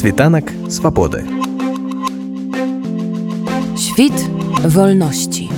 Світанак свабоды. Świt wolności.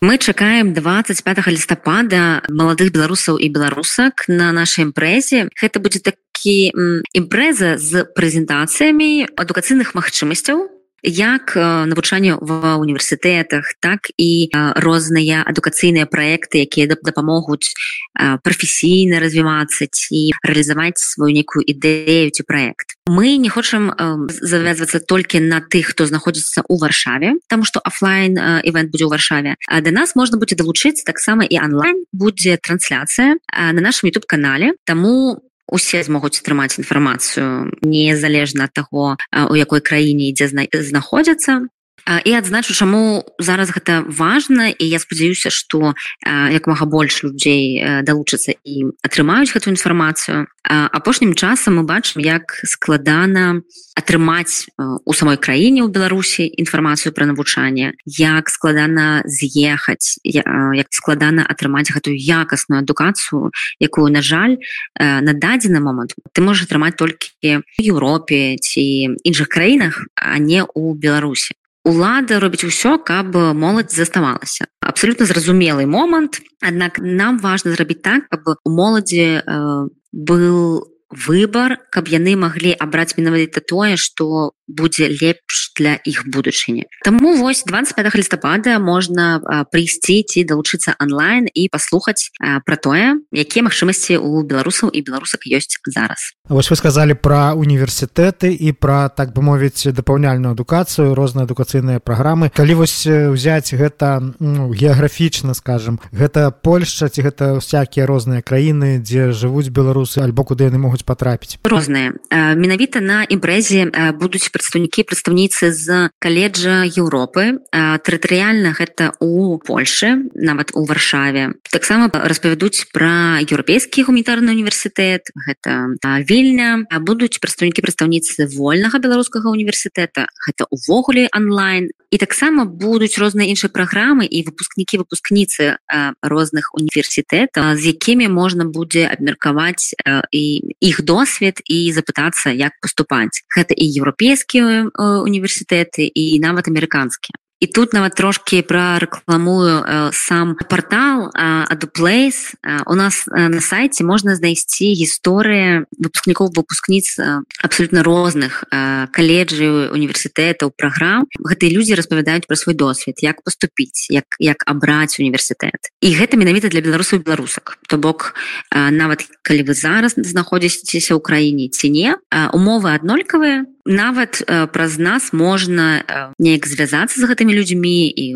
Мы чакаем 25 лістапада маладых беларусаў і беларусак на нашай імпрэзе. Гэта будзе такі імпрэза з прэзентацыямі адукацыйных магчымасцяў як навучанне ва універсітэтах так і розныя адукацыйныя праекты якія дапамогуць прафесійна развівацца ці рэалізаваць сваю нейкую ідэю ці праект. Мы не хочам завязвацца толькі на тых хто знаходзіцца ў варшаве там што офлайн івент будзе ў варшаве. А да нас можна будзе далучыць таксама і онлайн. Будзе трансляцыя на нашем youtube канале. Таму усе змогуць атрымаць інфармацыю незалежна ад таго у якой краіне ідзе знаходзяцца і адзначу чаму зараз гэта важна і я спадзяюся што як мага больш людзей далучацца і атрымаюць гэтую інфармацыю. Апошнім часам мы бачым як складана атрымаць у самой краіне ў беларусі інфармацыю пра навучанне як складана з'ехаць як складана атрымаць гэтую якасную адукацыю якую на жаль на дадзены момант ты можаш атрымаць толькі Еўропе ці іншых краінах а не ў беларусі лада робіць усё каб моладзь заставалася. Абсолютно зразумелый момант аднак нам важно зрабіць так каб у моладзі э, был выбор каб яны маглі абраць менавіта тое что будзе лепш для іх будучыні Таму вось 25 лістапада можна прыйсці ці далучыцца онлайн і паслухаць пра тое якія магчымасці у беларусаў і беларусак ёсць зараз. Вось вы сказали про універсітэты і про так бы мовіць дапаўняльную адукацыю розныя адукацыйныя праграмы. Калі вось взять гэта ну, геаграфічна скажем гэта Польша ці гэта всякие розныя краіны дзе жывуць беларусы альбо куды яны могуць потрапіць розныя. Менавіта на імпрэзе будуць прадстаўнікі прадстаўніцы з каледжа Еўропы тэрытарыяльна гэта у Польше нават у варшаве. Таксама распавядуць пра еўрапейскі гуманітарны універсітэт гэта вільня. Будуць прадстаўнікі прадстаўніцы вольнага беларускага універсітэта гэта увогуле онлайн і таксама будуць розныя іншыя праграмы і выпускнікі выпускніцы розных універсітэтаў з якімі можна будзе абмеркаваць і іх досвед і запытацца як паступаць. Гэта і еўрапейскі беларускія універсітэты і нават амерыканскія і тут нават трошки прарэкламую э, сам портал адуплейс э, у нас э, на сайте можна знайсці гісторыя выпускнікоў выпускніц э, абсолютно розных э, каледжы універсітэтаў праграм гэтыя людзі распавядаюць пра свой досвед як поступіць як як абраць універсітэт і гэта менавіта для беларусаў беларусак то бок э, нават калі вы зараз знаходзіцеся ў краіне ці не э, умовы аднолькавыя нават э, праз нас можна э, неяк звязацца з гэтымі людзьмі і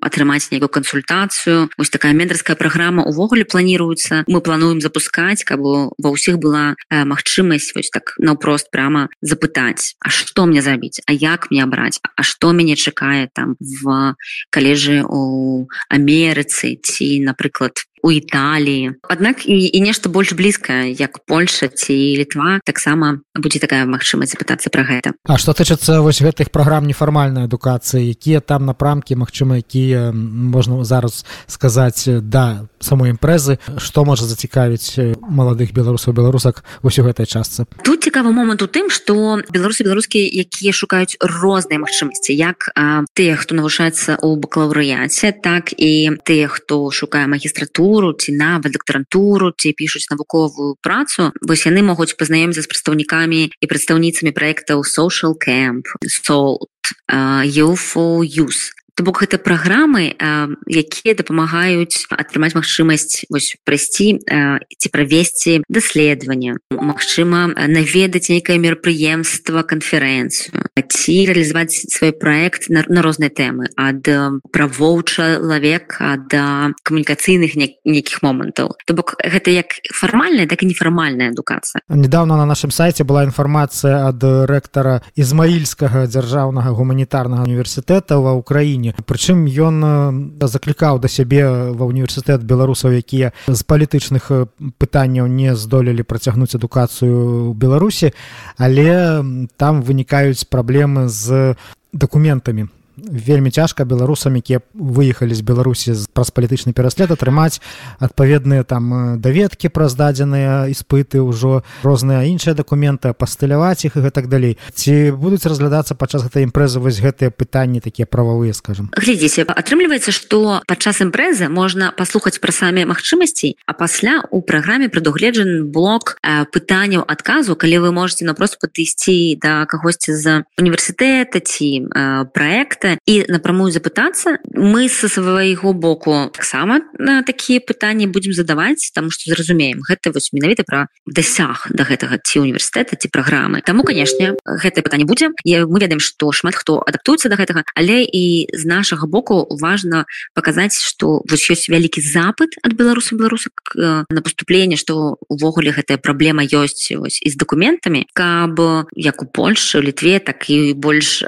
атрымаць нейкую кансультацыю. Ось такая мендарская праграма увогуле планіруецца. Мы плануем запускаць каб ва ўсіх была э, магчымасць вось так наўпрост прямо запытаць А что мне зрабіць А як мне абраць А что мяне чакае там в калежы у Амерыцы ці напрыклад у Італіі Аднак і, і нешта больш блізкае як Польша ці літва таксама будзе такая магчымасць запытацца пра гэта. А што тычыцца вось гэтых праграм нефармальнай адукацыі якія там напрамкі Мачыма якія можна зараз сказаць да самой імпрэзы што можа зацікавіць маладых беларусаў беларусак вось у гэтай частцы? Тут цікавы момант у тым што беларусы беларускія якія шукаюць розныя магчымасці як тыя хто навушаецца ў бакалаўрыяце так і тыя хто шукае магістратуру магістратуру ці нават дактарантуру ці пішуць навуковую працу вось яны могуць пазнаёміцца з прадстаўнікамі і прадстаўніцамі проектаў social camp soul UFO use То бок гэта праграмы якія дапамагаюць атрымаць магчымасць вось прайсці ці правесці даследаванне Магчыма наведаць нейкае мерапрыемства канферэнцыю ці реалізаваць свой проект на, на розныя тэмы. Ад правоў чалавека да камунікацыйных нейкіх момантаў. То бок гэта як фармальная так і нефармальная адукацыя. Недавно на нашым сайце была інфармацыя ад рэктара ізмаільскага дзяржаўнага гуманітарнага універсітэта ва ўкраіне. Прычым ён заклікаў да сябе ва універсітэт беларусаў якія з палітычных пытанняў не здолелі працягнуць адукацыю беларусі. Але там вынікаюць праблемы з дакументамі вельмі цяжка. Беларусам якія выехалі з беларусі праз палітычны пераслед атрымаць адпаведныя там даведкі праз дадзеныя іспыты ўжо розныя іншыя дакументы пастыляваць іх і гэтак далей. Ці будуць разглядацца падчас гэтай імпрэзы вось гэтыя пытанні такія прававыя скажем глядзіце атрымліваецца што падчас імпрэзы можна паслухаць пра самі магчымасці а пасля у праграме прадугледжаны блок пытанняў адказу калі вы можете напрост падысці да кагосьці з універсітэта ці проекта і напрамую запытацца. Мы са свайго боку таксама на такія пытанні будзем задаваць там што зразумеем гэта вось менавіта пра дасяг да гэтага ці універсітэта ці праграмы. Таму канешне гэтае пытанне будзе. Мы ведаем што шмат хто адаптуецца да гэтага але і з нашага боку важна паказаць што вось ёсць вялікі запад ад беларусаў беларусак на поступленне што увогуле гэтая праблема ёсць вось і з дакументамі. Каб як у Польшы літве так і больш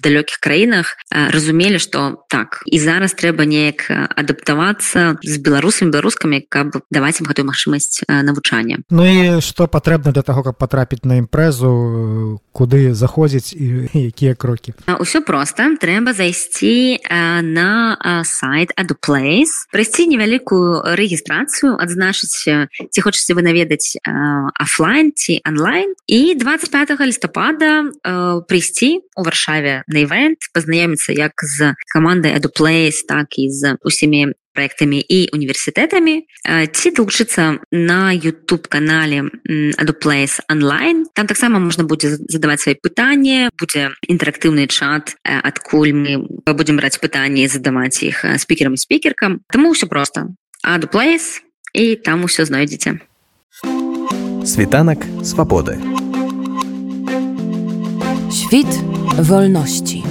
далёкіх краінах разумелі што так і зараз трэба неяк адаптавацца з беларусамі беларускамі каб даваць ім гэтую магчымасць навучання. Ну і што патрэбна для таго каб патрапіць на імпрэзу куды заходзіць і якія крокі? Ўсё просто трэба зайсці на сайт адуплейс прайсці невялікую рэгістрацыю адзначыць ці хочаце вы наведаць офлайн ці онлайн і 25 лістапада прыйсці у варшаве на івент пазнаёміцца як з камандай адуплейс так і з усімі проектамі і універсітэтамі ці далучыцца на youtube канале adуплейс онлайн там таксама можна будзе задаваць свои пытанні будзе інтэрактыўны чат адкуль мы будзем браць пытанні задаваць іх спікерам і спікеркам. Таму ўсё просто адуплейс і там усё знойдзеце. Світанак свабоды. Świt wolności.